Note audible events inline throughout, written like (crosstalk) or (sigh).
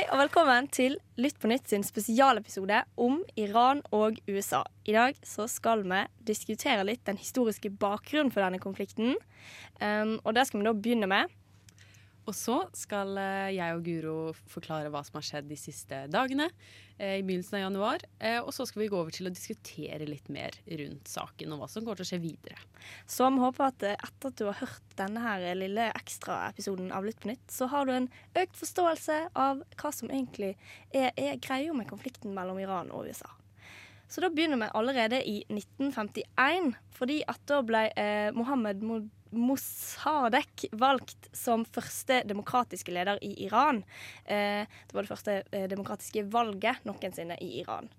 Hei og velkommen til Lytt på nytt sin spesialepisode om Iran og USA. I dag så skal vi diskutere litt den historiske bakgrunnen for denne konflikten. Um, og det skal vi da begynne med. Og så skal eh, jeg og Guro forklare hva som har skjedd de siste dagene eh, i begynnelsen av januar. Eh, og så skal vi gå over til å diskutere litt mer rundt saken og hva som kommer til å skje videre. Så vi håper at etter at du har hørt denne her lille ekstraepisoden av Lytt på nytt, så har du en økt forståelse av hva som egentlig er, er greia med konflikten mellom Iran og USA. Så da begynner vi allerede i 1951, fordi at da ble eh, Mohammed Mod Mossadegh valgt som første demokratiske leder i Iran. Eh, det var det første eh, demokratiske valget noensinne i Iran.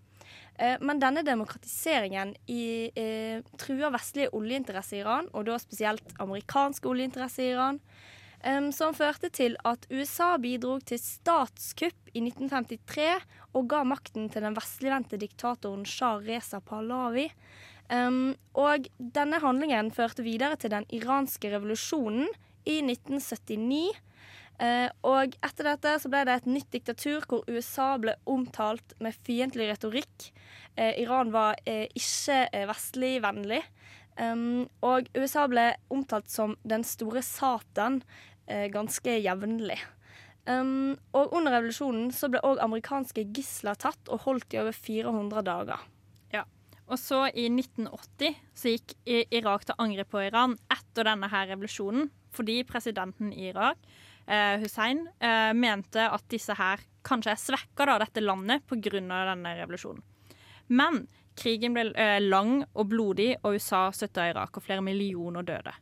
Eh, men denne demokratiseringen i, eh, truer vestlige oljeinteresser i Iran, og da spesielt amerikanske oljeinteresser i Iran. eh, som førte til at USA bidro til statskupp i 1953 og ga makten til den vestligvendte diktatoren Shah Reza Pahlavi. Um, og denne handlingen førte videre til den iranske revolusjonen i 1979. Uh, og etter dette så ble det et nytt diktatur hvor USA ble omtalt med fiendtlig retorikk. Uh, Iran var uh, ikke vestlig-vennlig. Um, og USA ble omtalt som den store Satan eh, ganske jevnlig. Um, og under revolusjonen så ble òg amerikanske gisler tatt og holdt i over 400 dager. Og så i 1980 så gikk Irak til angrep på Iran etter denne her revolusjonen, fordi presidenten i Irak, eh, Hussein, eh, mente at disse her kanskje er svekka da, dette landet pga. denne revolusjonen. Men krigen ble eh, lang og blodig, og USA støtta Irak, og flere millioner døde.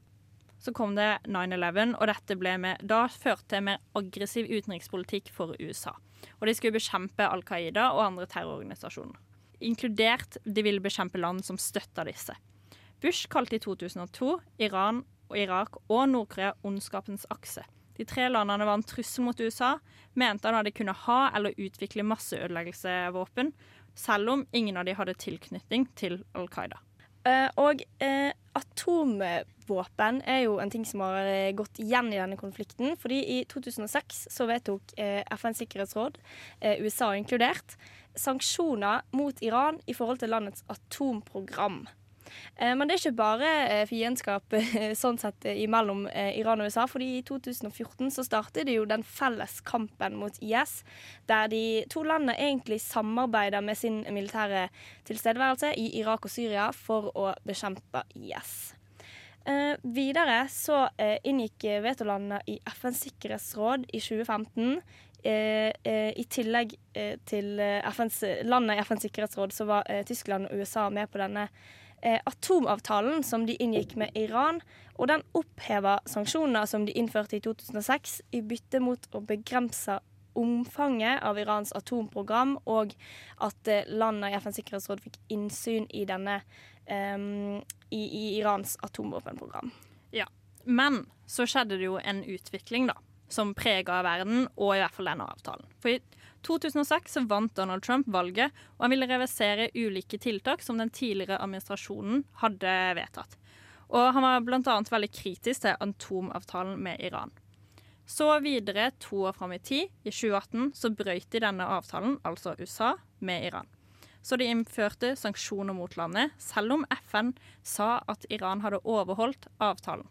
Så kom det 9-11, og dette ble med, da førte til mer aggressiv utenrikspolitikk for USA. Og de skulle bekjempe Al Qaida og andre terrororganisasjoner inkludert de ville bekjempe land som støtta disse. Bush kalte i 2002 Iran og Irak og Nord-Korea ondskapens akse. De tre landene var en trussel mot USA, mente han at de kunne ha eller utvikle masseødeleggelsesvåpen, selv om ingen av de hadde tilknytning til Al Qaida. Eh, og eh, atomvåpen er jo en ting som har eh, gått igjen i denne konflikten. fordi i 2006 så vedtok FNs sikkerhetsråd, USA inkludert, sanksjoner mot Iran i forhold til landets atomprogram. Eh, Men det er ikke bare eh, fiendskap eh, sånn sett imellom Iran og USA. fordi i 2014 så startet det jo den felles kampen mot IS, der de to landene egentlig samarbeider med sin militære tilstedeværelse i Irak og Syria for å bekjempe IS. Eh, videre så eh, inngikk vetolandene i FNs sikkerhetsråd i 2015. Eh, I tillegg til landene i FNs sikkerhetsråd så var Tyskland og USA med på denne atomavtalen som de inngikk med Iran. Og den oppheva sanksjoner som de innførte i 2006 i bytte mot å begrense omfanget av Irans atomprogram, og at eh, landene i FNs sikkerhetsråd fikk innsyn i denne em, i, i Irans atomvåpenprogram. Ja, Men så skjedde det jo en utvikling da, som prega verden, og i hvert fall denne avtalen. For i 2006 så vant Donald Trump valget, og han ville reversere ulike tiltak som den tidligere administrasjonen hadde vedtatt. Og han var bl.a. veldig kritisk til atomavtalen med Iran. Så videre, to år fram i tid, i 2018, så brøyt de denne avtalen, altså USA, med Iran. Så de innførte sanksjoner mot landet, selv om FN sa at Iran hadde overholdt avtalen.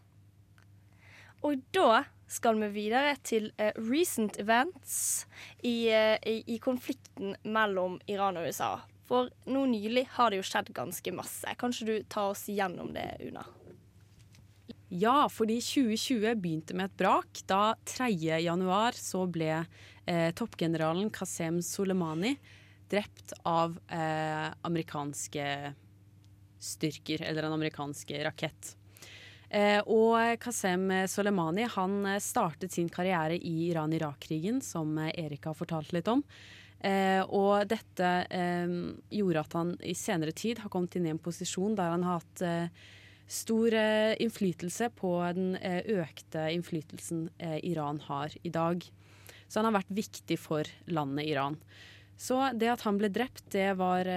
Og da skal vi videre til uh, recent events i, uh, i, i konflikten mellom Iran og USA. For nå nylig har det jo skjedd ganske masse. Kan ikke du ta oss gjennom det, Una? Ja, fordi 2020 begynte med et brak. Da 3. januar så ble eh, toppgeneralen Qasem Soleimani drept av eh, amerikanske styrker, eller en amerikansk rakett. Eh, og Qasem Soleimani han eh, startet sin karriere i Iran-Irak-krigen, som eh, Erik har fortalt litt om. Eh, og dette eh, gjorde at han i senere tid har kommet inn i en posisjon der han har hatt eh, stor innflytelse på den økte innflytelsen Iran har i dag. Så han har vært viktig for landet Iran. Så det at han ble drept, det var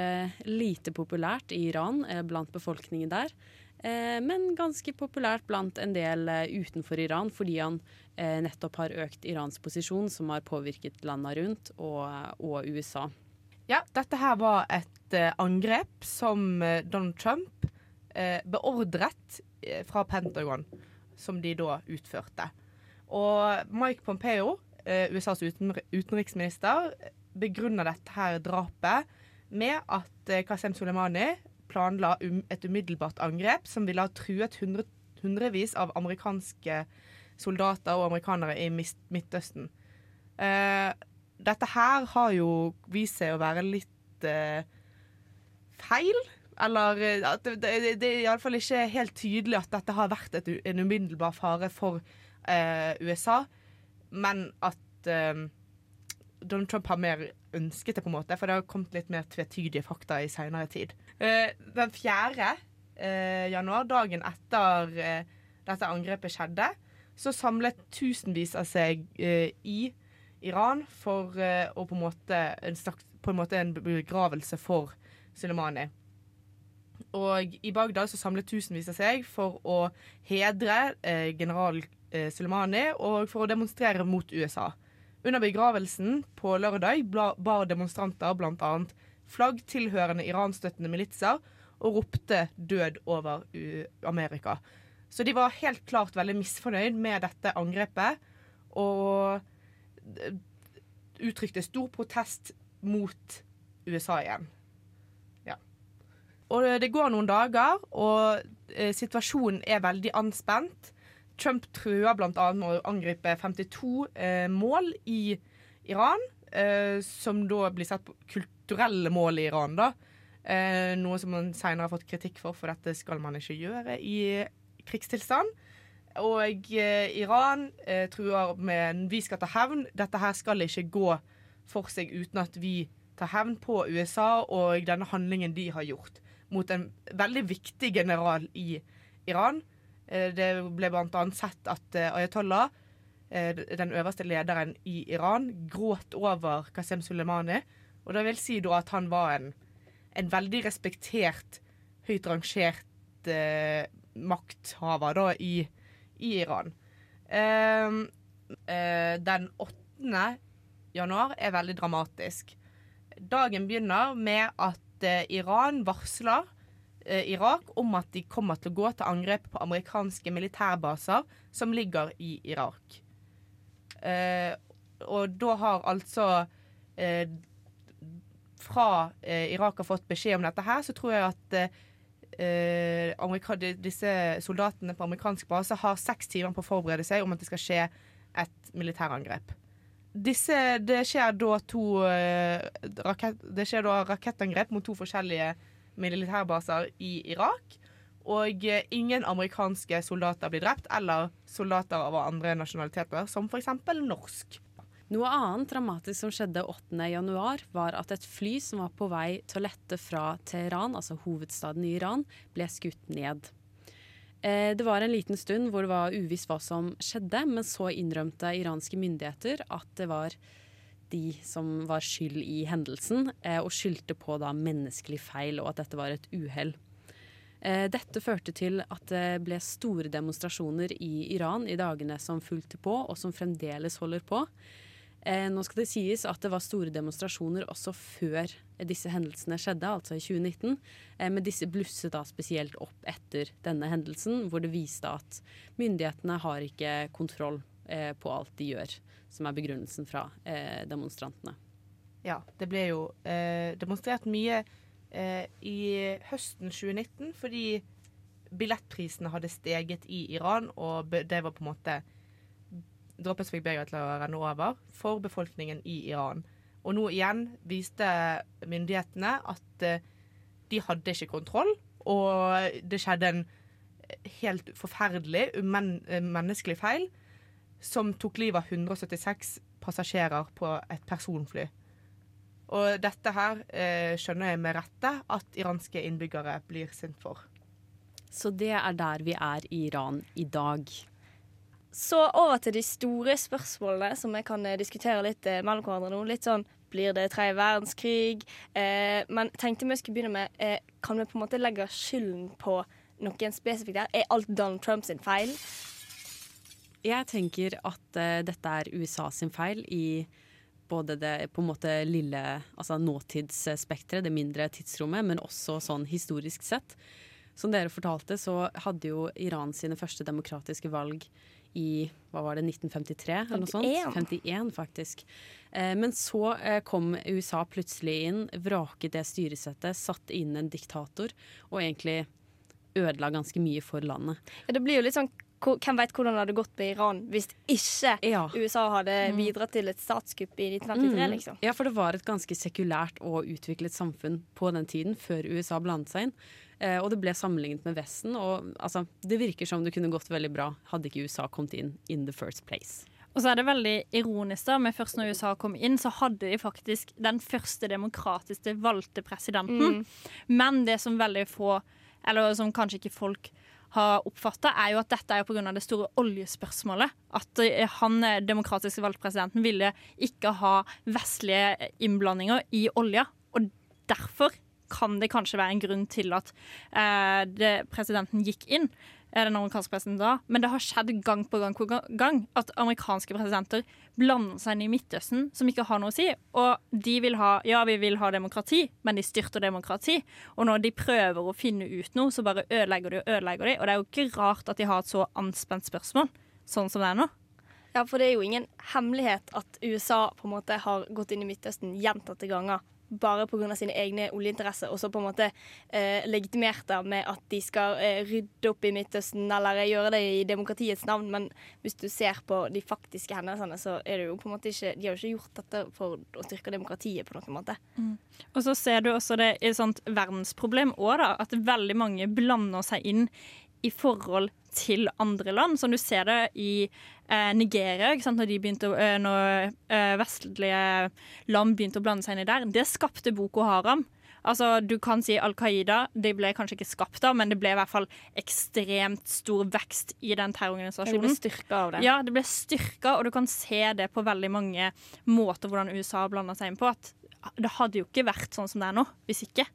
lite populært i Iran, blant befolkningen der. Eh, men ganske populært blant en del eh, utenfor Iran, fordi han eh, nettopp har økt Irans posisjon, som har påvirket landene rundt, og, og USA. Ja, dette her var et angrep som Donald Trump beordret fra Pentagon, som de da utførte. Og Mike Pompeo, USAs utenriksminister, begrunner dette her drapet med at Qasem Soleimani planla um, et umiddelbart angrep som ville ha truet hundre, hundrevis av amerikanske soldater og amerikanere i Midtøsten. Uh, dette her har jo vist seg å være litt uh, feil. Eller eh, at det, det, det er iallfall ikke helt tydelig at dette har vært et, en umiddelbar fare for uh, USA, men at Donald Trump har mer ønsket det, på en måte, for det har kommet litt mer tvetydige fakta i seinere tid. Eh, den 4. Eh, januar, dagen etter eh, dette angrepet skjedde, så samlet tusenvis av seg i Iran for å på en måte en, slags, en måte en begravelse for Soleimani. Og i Bagdad så samlet tusenvis av seg for å hedre general Soleimani og for å demonstrere mot USA. Under begravelsen på lørdag bar demonstranter bl.a. flagg tilhørende iranstøttende militser og ropte 'død over Amerika'. Så de var helt klart veldig misfornøyd med dette angrepet og uttrykte stor protest mot USA igjen. Ja. Og det går noen dager, og eh, situasjonen er veldig anspent. Trump trua bl.a. med å angripe 52 eh, mål i Iran, eh, som da blir sett på kulturelle mål i Iran. da. Eh, noe som man senere har fått kritikk for, for dette skal man ikke gjøre i krigstilstand. Og eh, Iran eh, truer med 'vi skal ta hevn'. Dette her skal ikke gå for seg uten at vi tar hevn på USA og denne handlingen de har gjort mot en veldig viktig general i Iran. Eh, det ble bl.a. sett at eh, Ayatollah, eh, den øverste lederen i Iran, gråt over Qasem Soleimani. Og det vil si da at han var en, en veldig respektert, høyt rangert eh, makthaver da i, i Iran. Ehm, eh, den 8. januar er veldig dramatisk. Dagen begynner med at Iran varsler Irak om at de kommer til å gå til angrep på amerikanske militærbaser som ligger i Irak. Eh, og da har altså eh, Fra eh, Irak har fått beskjed om dette her, så tror jeg at eh, eh, disse soldatene på amerikansk base har seks timer på å forberede seg om at det skal skje et militærangrep. Disse, det skjer to eh, rakett, Det skjer da rakettangrep mot to forskjellige militærbaser i Irak. Og eh, ingen amerikanske soldater blir drept, eller soldater av andre nasjonaliteter, som f.eks. norsk. Noe annet dramatisk som skjedde 8. januar, var at et fly som var på vei til å lette fra Teheran, altså hovedstaden i Iran, ble skutt ned. Eh, Det var en liten stund hvor det var uvisst hva som skjedde, men så innrømte iranske myndigheter at det var de som var skyld i hendelsen, eh, og skyldte på da menneskelig feil og at dette var et uhell. Eh, Dette førte til at det ble store demonstrasjoner i Iran i dagene som fulgte på, og som fremdeles holder på. Eh, nå skal det sies at det var store demonstrasjoner også før disse hendelsene skjedde, altså i 2019. Eh, men disse blusset da spesielt opp etter denne hendelsen, hvor det viste at myndighetene har ikke kontroll på alt de gjør, som er begrunnelsen fra eh, demonstrantene. Ja, det ble jo eh, demonstrert mye eh, i høsten 2019 fordi billettprisene hadde steget i Iran, og det var på en måte dråpen som fikk begeret til å renne over for befolkningen i Iran. Og nå igjen viste myndighetene at eh, de hadde ikke kontroll, og det skjedde en helt forferdelig, umen eh, menneskelig feil som tok livet av 176 passasjerer på et personfly. Og dette her eh, skjønner jeg med rette at iranske innbyggere blir sint for. Så det er der vi er i Iran i dag. Så over til de store spørsmålene som vi kan eh, diskutere litt eh, mellom hverandre nå. Litt sånn blir det tredje verdenskrig? Eh, men tenkte vi skulle begynne med eh, Kan vi på en måte legge skylden på noen spesifikt der? Er alt Donald Trump sin feil? Jeg tenker at uh, dette er USA sin feil i både det på en måte lille altså nåtidsspekteret, det mindre tidsrommet, men også sånn historisk sett. Som dere fortalte, så hadde jo Iran sine første demokratiske valg i hva var det, 1953 eller noe sånt? 51. 51, faktisk. Eh, men så eh, kom USA plutselig inn, vraket det styresettet, satte inn en diktator og egentlig ødela ganske mye for landet. Ja, det blir jo litt sånn Hvem vet hvordan det hadde gått med Iran hvis ikke Ja. USA hadde bidratt til et statskupp i 1953, Mm. liksom? Ja, for det var et ganske sekulært og utviklet samfunn på den tiden, før USA blandet seg inn. Eh, og det ble sammenlignet med Vesten. Og altså, det virker som det kunne gått veldig bra hadde ikke USA kommet inn in the first place. Og så er det veldig ironisk da, men først når USA kom inn, så hadde de faktisk den første demokratiske valgte presidenten. Men det som veldig få, eller som kanskje ikke folk har oppfatta, er jo at dette er pga. det store oljespørsmålet. At eh, han eh, demokratisk valgte presidenten ville ikke ha vestlige innblandinger i olja. Og derfor kan det kanskje være en grunn til at eh, det, presidenten gikk inn. Eh, Den amerikanske presidenten da. Men det har skjedd gang på gang på gang at amerikanske presidenter blander seg inn i Midtøsten, som ikke har noe å si. Og de vil ha Ja, vi vil ha demokrati, men de styrter demokrati. Og når de prøver å finne ut noe, så bare ødelegger de og ødelegger de. Og det er jo ikke rart at de har et så anspent spørsmål, sånn som det er nå. Ja, for det er jo ingen hemmelighet at USA på en måte har gått inn i Midtøsten gjentatte ganger. Bare pga. sine egne oljeinteresser, og så på en måte eh, legitimert det med at de skal eh, rydde opp i Midtøsten eller eh, gjøre det i demokratiets navn. Men hvis du ser på de faktiske hendelsene, så er det jo på en måte ikke De har jo ikke gjort dette for å styrke demokratiet på noen måte. Og så ser du også det i et sånt verdensproblem òg, da. At veldig mange blander seg inn i forhold til andre land. Som du ser det i Nigeria, ikke sant? Når, de begynte, eh, når eh, vestlige land begynte å blande seg inn i der. Det skapte Boko Haram. Altså, Du kan si Al Qaida. Det ble kanskje ikke skapt da, men det ble i hvert fall ekstremt stor vekst i den terrororganisasjonen. Det ble styrka av det. Ja, det ble styrka, og du kan se det på veldig mange måter hvordan USA blanda seg inn på. At det hadde jo ikke vært sånn som det er nå, hvis ikke.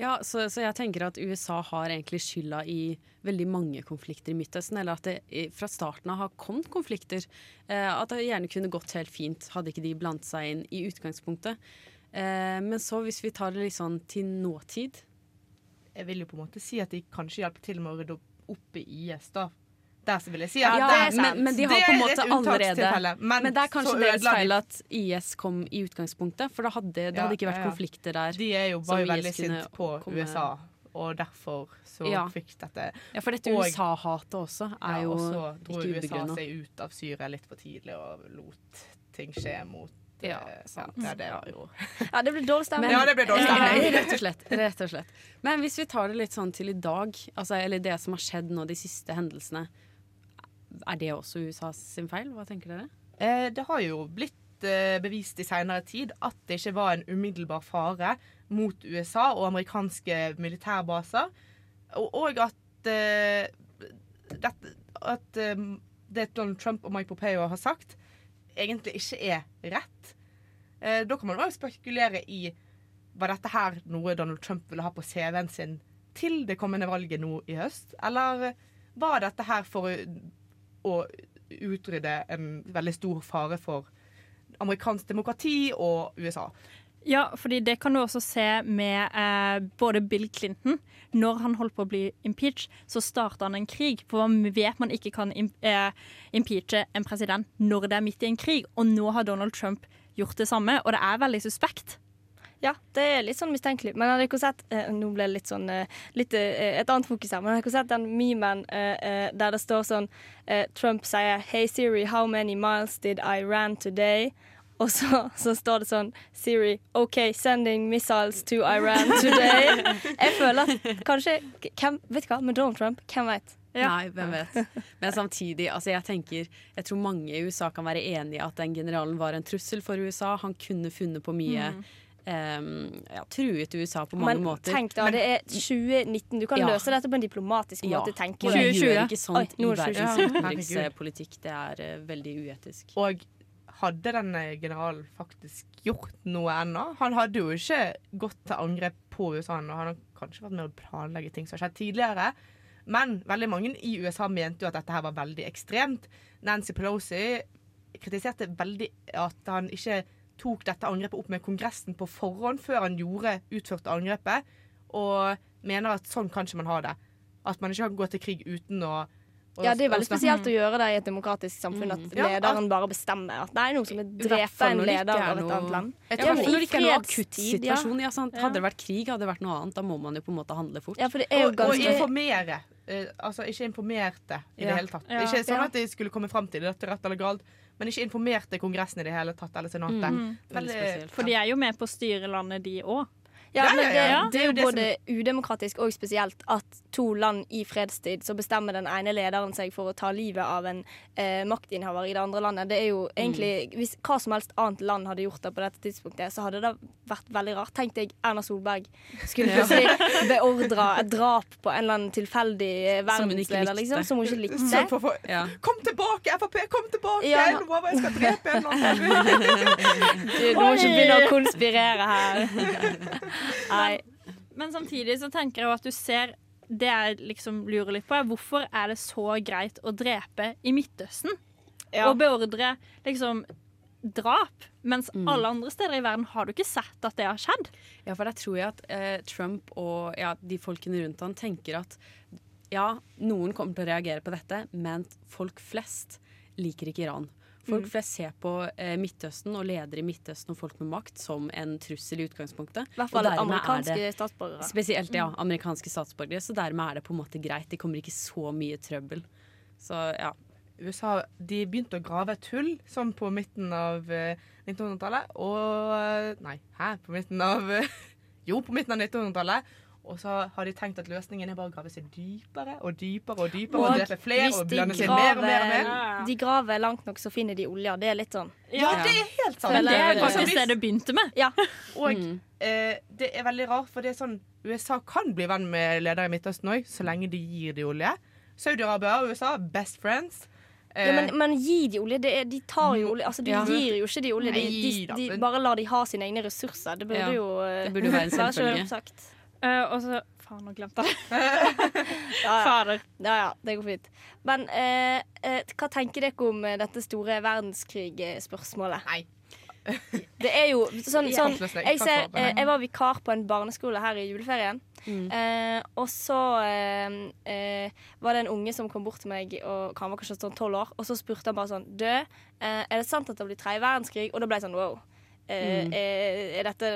Ja, så, så jeg tenker at USA har egentlig skylda i veldig mange konflikter i Midtøsten. Eller at det fra starten av har kommet konflikter. Eh, at det gjerne kunne gått helt fint, hadde ikke de blandet seg inn i utgangspunktet. Eh, men så hvis vi tar det litt sånn til nåtid Jeg vil jo på en måte si at de kanskje hjelper til med å rydde opp i IS, da. Så vil jeg si Ja, ja, det er sant. Men- men de har på en måte allerede- Men, det er kanskje deres feil at IS kom i utgangspunktet, for det hadde, det Ja, hadde ikke vært ja, ja. konflikter der. De er jo, IS veldig sint på komme- USA, og derfor så Ja. fikk dette Ja, for dette USA-hatet også er ja, jo Og så dro USA seg ut av Syria litt for tidlig og lot ting skje mot Ja, eh, sant. ja, det Ja, det blir dårlig stemning. Ja, det ble dårlig stemning. rett og slett. Rett og slett. Men hvis vi tar det litt sånn til i dag, altså, eller det som har skjedd nå, de siste hendelsene, er det også USAs sin feil? Hva tenker dere? Eh, det har jo blitt eh, bevist i seinere tid at det ikke var en umiddelbar fare mot USA og amerikanske militærbaser, og, og at eh, dette, at eh, det Donald Trump og Mike Popeo har sagt, egentlig ikke er rett. Da kan man også spekulere i var dette her noe Donald Trump ville ha på CV-en sin til det kommende valget nå i høst, eller var dette her for å utrydde en veldig stor fare for amerikansk demokrati og USA? Ja, fordi det kan du også se med eh, både Bill Clinton. Når han holdt på å bli impeached, så starta han en krig. For man vet man ikke kan im eh, impeache en president når det er midt i en krig. Og nå har Donald Trump gjort det samme, og det er veldig suspekt. Ja, det er litt sånn mistenkelig. Men hadde dere sett eh, Nå ble det litt sånn eh, litt, eh, et annet fokus her. Men hadde dere sett den memen eh, eh, der det står sånn eh, Trump sier Hey Siri, how many miles did I run today? Og så, så står det sånn Siri, OK, sending missiles to Iran today. (laughs) Jeg føler at kanskje hvem, Vet du hva, med Donald Trump, hvem vet? Ja. Nei, hvem vet. Men samtidig, altså jeg tenker Jeg tror mange i USA kan være enig i at den generalen var en trussel for USA. Han kunne funnet på mye eh, ja, Truet USA på mange Men måter. tenk da, det er 2019. Du kan Ja. løse dette på en diplomatisk ja, måte, jeg. 2020. gjør ikke sånt Oi, i er verdens utenrikspolitikk. Det er uh, veldig uetisk. Og hadde denne generalen faktisk gjort noe ennå? Han hadde jo ikke gått til angrep på USA ennå. Han har kanskje vært med å planlegge ting som har skjedd tidligere. Men veldig mange i USA mente jo at dette her var veldig ekstremt. Nancy Pelosi kritiserte veldig at han ikke tok dette angrepet opp med Kongressen på forhånd før han gjorde utførte angrepet, og mener at sånn kan ikke man ha det. At man ikke kan gå til krig uten å Ja, Det er veldig spesielt å gjøre det i et demokratisk samfunn. At Mm. Lederen bare bestemmer at nei, noen som er I hvert drepe en leder er av et annet land. Jeg Ja, tror men i det ikke er noe fredstid, ja. Ja, sant? Hadde det vært krig, hadde det vært noe annet. Da må man jo på en måte handle fort. Ja, for det er jo og, og informere. Eh, altså ikke informerte i det hele tatt. Ikke sånn at de skulle komme fram til dette rett eller galt, men ikke informerte Kongressen i det hele tatt, eller Senatet. Mm. Veldig spesielt. For de er jo med på å styre landet, de òg. Ja, men det, det er jo både udemokratisk og spesielt at to land i fredstid så bestemmer den ene lederen seg for å ta livet av en eh, maktinnehaver i det andre landet. Det er jo egentlig Hvis hva som helst annet land hadde gjort det på dette tidspunktet, så hadde det vært veldig rart. Tenk deg Erna Solberg skulle plutselig beordre et drap på en eller annen tilfeldig verdensleder, liksom, som hun ikke likte. For, for, Ja. Kom tilbake, Frp! Kom tilbake! Ja. Jeg lover jeg skal drepe en eller annen. (laughs) Du, du må ikke begynne å konspirere her. (laughs) Nei. Men samtidig så tenker jeg jo at du ser Det jeg liksom lurer litt på, er hvorfor er det så greit å drepe i Midtøsten? Ja. Og beordre liksom drap, mens alle andre steder i verden har du ikke sett at det har skjedd. Ja, for der tror jeg at eh, Trump og ja, de folkene rundt han tenker at ja, noen kommer til å reagere på dette, men folk flest liker ikke Iran. Folk flest ser på eh, Midtøsten og ledere i Midtøsten og folk med makt som en trussel i utgangspunktet. I hvert fall er amerikanske det- statsborgere. Spesielt ja, amerikanske statsborgere, så dermed er det på en måte greit. Det kommer ikke så mye trøbbel. Så ja. USA de begynte å grave et hull sånn på midten av eh, 1900-tallet. Og eh, Nei, hæ? På midten av eh, (laughs) Jo, på midten av 1900-tallet. Og så har de tenkt at løsningen er bare å grave seg dypere og dypere og dypere. Og, Og drepe flere hvis og de blande seg mer og mer og mer. de graver langt nok, så finner de olja. Det er litt sånn. Ja, det er helt sant. Men det er faktisk det det begynte med. Ja. Og eh, det er veldig rart, for det er sånn USA kan bli venn med ledere i Midtøsten òg, så lenge de gir de olje. Saudi-Arabia og USA, best friends. Eh, Ja, men, men gi de olje. Det er, de tar jo olje. Altså, de Ja. gir jo ikke de olje. De, de, de bare lar de ha sine egne ressurser. Det burde Ja, jo eh, det burde jo være en (laughs) selvfølgelig. Eh, og så Faen, nå glemte jeg det. (laughs) Ja, ja. (laughs) Fader. ja, ja, det går fint. Men uh, uh, hva tenker dere om dette store verdenskrig-spørsmålet? Nei. Det er jo sånn, sånn jeg, ser, eh, jeg var vikar på en barneskole her i juleferien. Mm. Eh, og så var det en unge som kom bort til meg, og han var kanskje sånn tolv år, og så spurte han bare sånn Du, er det sant at det blir tredje verdenskrig? Og da ble jeg sånn wow. Eh, Mm. er, er dette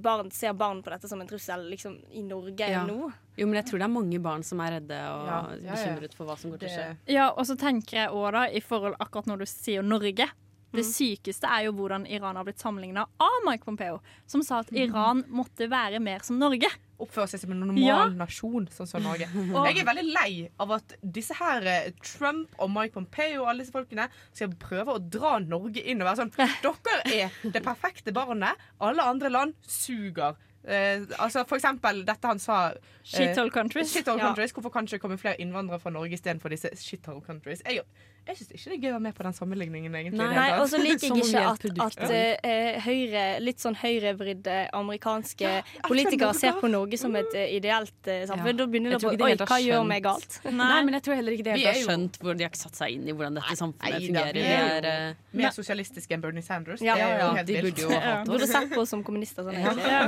barn, Ser barn på dette som en trussel liksom, i Norge Ja. nå? Jo, men jeg tror det er mange barn som er redde og Ja, bekymret for hva som går til å skje. Ja, og så tenker jeg også da, i forhold akkurat når du sier Norge Det sykeste er jo hvordan Iran har blitt sammenligna av Mike Pompeo, som sa at Iran måtte være mer som Norge. oppføre seg som en normal Ja. nasjon, sånn som Norge. (laughs) Jeg er veldig lei av at disse her eh, Trump og Mike Pompeo og alle disse folkene skal prøve å dra Norge inn og være sånn (laughs) Dere er det perfekte barnet. Alle andre land suger. Eh, altså For eksempel dette han sa. eh, Shithole countries. Ja. countries. Hvorfor kan det ikke komme flere innvandrere fra Norge istedenfor disse shithole countries? Jeg, jeg syns ikke det er gøy å være med på den sammenligningen. egentlig. Nei, og så liker (laughs) jeg ikke at, at uh, høyre, litt sånn høyrevridde amerikanske ja, politikere ser på Norge som et eh, ideelt uh, samfunn. Ja. Da begynner de å Oi, hva gjør vi galt? Nei, men jeg tror heller ikke det helt har skjønt hvor de har ikke satt seg inn i hvordan dette samfunnet Nei fungerer. vi er eh, Mer sosialistiske enn Bernie Sanders. Ja, ja, ja, de burde jo ha hatt oss. Burde sett på oss som kommunister. Sånn. Ja,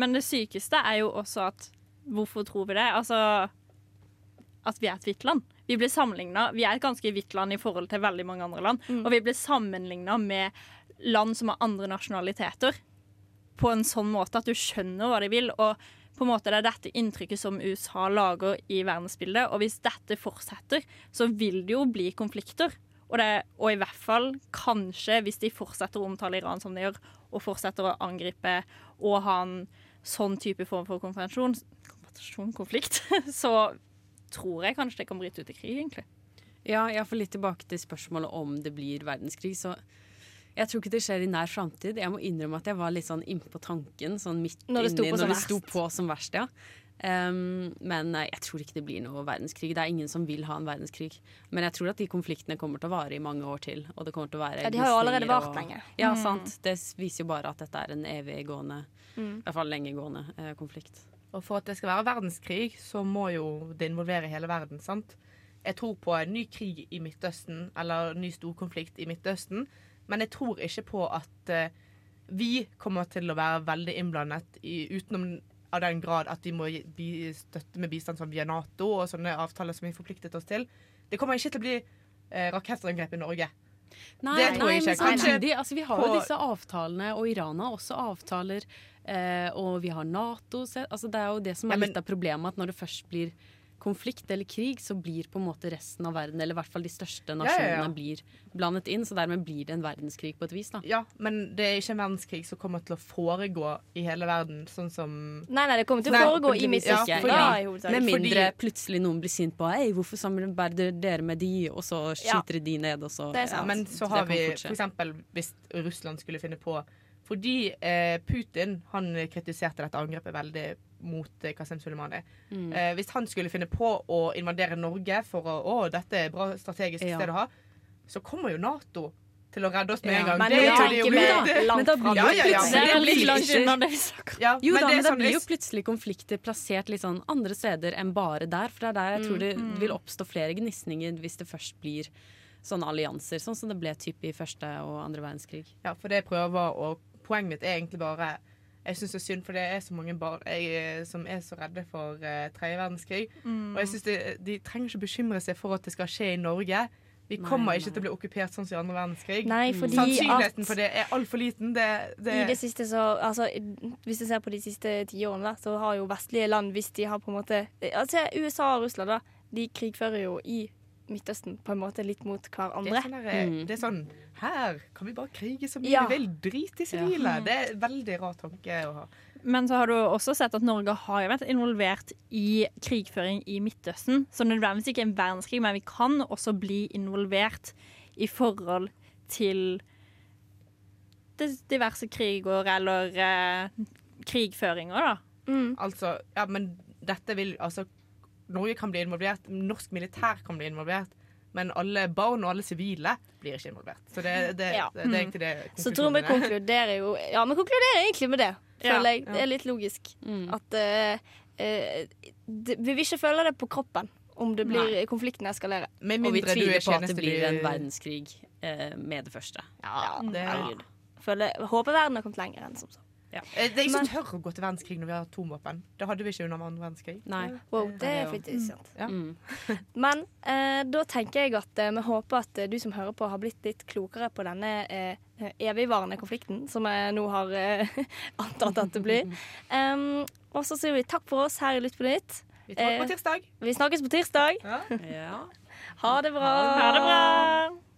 men det sykeste er jo også at Hvorfor tror vi det? Altså at vi er et hvitt land. Vi blir sammenligna vi er et ganske hvitt land i forhold til veldig mange andre land. Mm. Og vi blir sammenligna med land som har andre nasjonaliteter på en sånn måte at du skjønner hva de vil. Og på en måte det er dette inntrykket som USA lager i verdensbildet. Og hvis dette fortsetter, så vil det jo bli konflikter. Og, det, og i hvert fall kanskje hvis de fortsetter å omtale Iran som de gjør, og fortsetter å angripe og ha en sånn type form for konfrontasjon, konflikt, (laughs) så tror jeg kanskje det kan bryte ut i krig, egentlig. Ja, jeg får litt tilbake til spørsmålet om det blir verdenskrig. Så jeg tror ikke det skjer i nær framtid. Jeg må innrømme at jeg var litt sånn innpå tanken sånn midt Når det sto inni på som når det sto på som verst, ja. Um, men jeg tror ikke det blir noe verdenskrig. Det er ingen som vil ha en verdenskrig. Men jeg tror at de konfliktene kommer til å vare i mange år til. Og det kommer til å være Ja, de har jo allerede vart og- lenge. Ja, Mm. sant. Det viser jo bare at dette er en eviggående, Mm. i hvert fall lengegående eh, konflikt. Og for at det skal være verdenskrig, så må jo det involvere hele verden, sant? Jeg tror på en ny krig i Midtøsten, eller en ny storkonflikt i Midtøsten, men jeg tror ikke på at eh, vi kommer til å være veldig innblandet i, utenom av den grad at vi må støtte med bistand som via Nato og sånne avtaler som vi forpliktet oss til. Det kommer ikke til å bli eh, rakettangrep i Norge. Nei, Det tror nei jeg men ikke. Kanskje samtidig, altså, vi har jo disse avtalene, og Iran har også avtaler. Eh, og vi har Nato. Så, altså, det er jo det som er men- litt av problemet, at når det først blir konflikt eller krig, så blir på en måte resten av verden, eller i hvert fall de største ja, nasjonene, ja. blir blandet inn. Så dermed blir det en verdenskrig på et vis, da. Ja, men det er ikke en verdenskrig som kommer til å foregå i hele verden, sånn som Nei, nei, det kommer til å Nei, foregå i Tydeligvis Midtøsten. Ja, med mindre Fordi- mindre plutselig noen blir sint på Hei, hvorfor samarbeider dere med de, og så Ja. skyter de ned, og så Det er sant. Men så har vi for eksempel hvis Russland skulle finne på Fordi eh, Putin han kritiserte dette angrepet veldig mot eh, Qasem Soleimani. Mm. Eh, hvis han skulle finne på å invadere Norge for å Å, dette er bra strategisk Ja. sted å ha, så kommer jo Nato til å redde oss med Ja, en gang. Men Det Men da blir jo Ja, ja, ja. plutselig Det det det Jo men da, sånn blir jo plutselig konflikter plassert litt sånn andre steder enn bare der. For det er der jeg tror det Mm. vil oppstå flere gnisninger hvis det først blir sånne allianser, sånn som det ble typ i første og andre verdenskrig. Ja, for det prøver å Poenget mitt er egentlig bare Jeg syns det er synd, for det er så mange barn jeg, som er så redde for uh, tredje verdenskrig. Mm. Og jeg synes De trenger ikke bekymre seg for at det skal skje i Norge. Vi kommer nei. ikke til å bli okkupert sånn som i andre verdenskrig. Nei, Sannsynligheten for det er altfor liten. Det, det, i det siste så altså, Hvis du ser på de siste tiårene, så har jo vestlige land, hvis de har på en måte altså USA og Russland, da, de krigfører jo i Midtøsten på en måte litt mot det, hverandre. er sånn Mm. det er sånn Her kan vi bare krige så mye Ja. vi vil. Drit i sivile. Det er en veldig rar tanke å ha. Men så har du også sett at Norge har vært involvert i krigføring i Midtøsten. Så nødvendigvis ikke en verdenskrig, men vi kan også bli involvert i forhold til diverse kriger eller eh, krigføringer, da. Mm. Altså, ja, men dette vil Altså, Norge kan bli involvert. Norsk militær kan bli involvert. Men alle barn og alle sivile blir ikke involvert. Så det, det, Ja. det, det er egentlig det Så tror vi er. konkluderer jo Ja, vi konkluderer egentlig med det, Ja, føler jeg. Det er litt logisk. Mm. At uh, eh, det, vi vil ikke føle det på kroppen om det blir konflikten eskalerer. Og vi tviler er på at det blir en verdenskrig eh, med det første. Ja, det, er... Føler, håper verden har kommet lenger enn som så. Eh, det er ikke som tør å gå til verdenskrig når vi har atomvåpen. Det hadde vi ikke under andre verdenskrig. Nei. Wow, det er faktisk sant. Ja. Mm. (laughs) Men eh, da tenker jeg at eh, vi håper at eh, du som hører på, har blitt litt klokere på denne eh, evigvarende konflikten, som jeg nå har eh, (laughs) antatt at det blir. Um, og så sier vi takk for oss her i Lytt på nytt. Vi tar Eh, på tirsdag. Vi snakkes på tirsdag. Ja. Ha det bra. Ha det bra!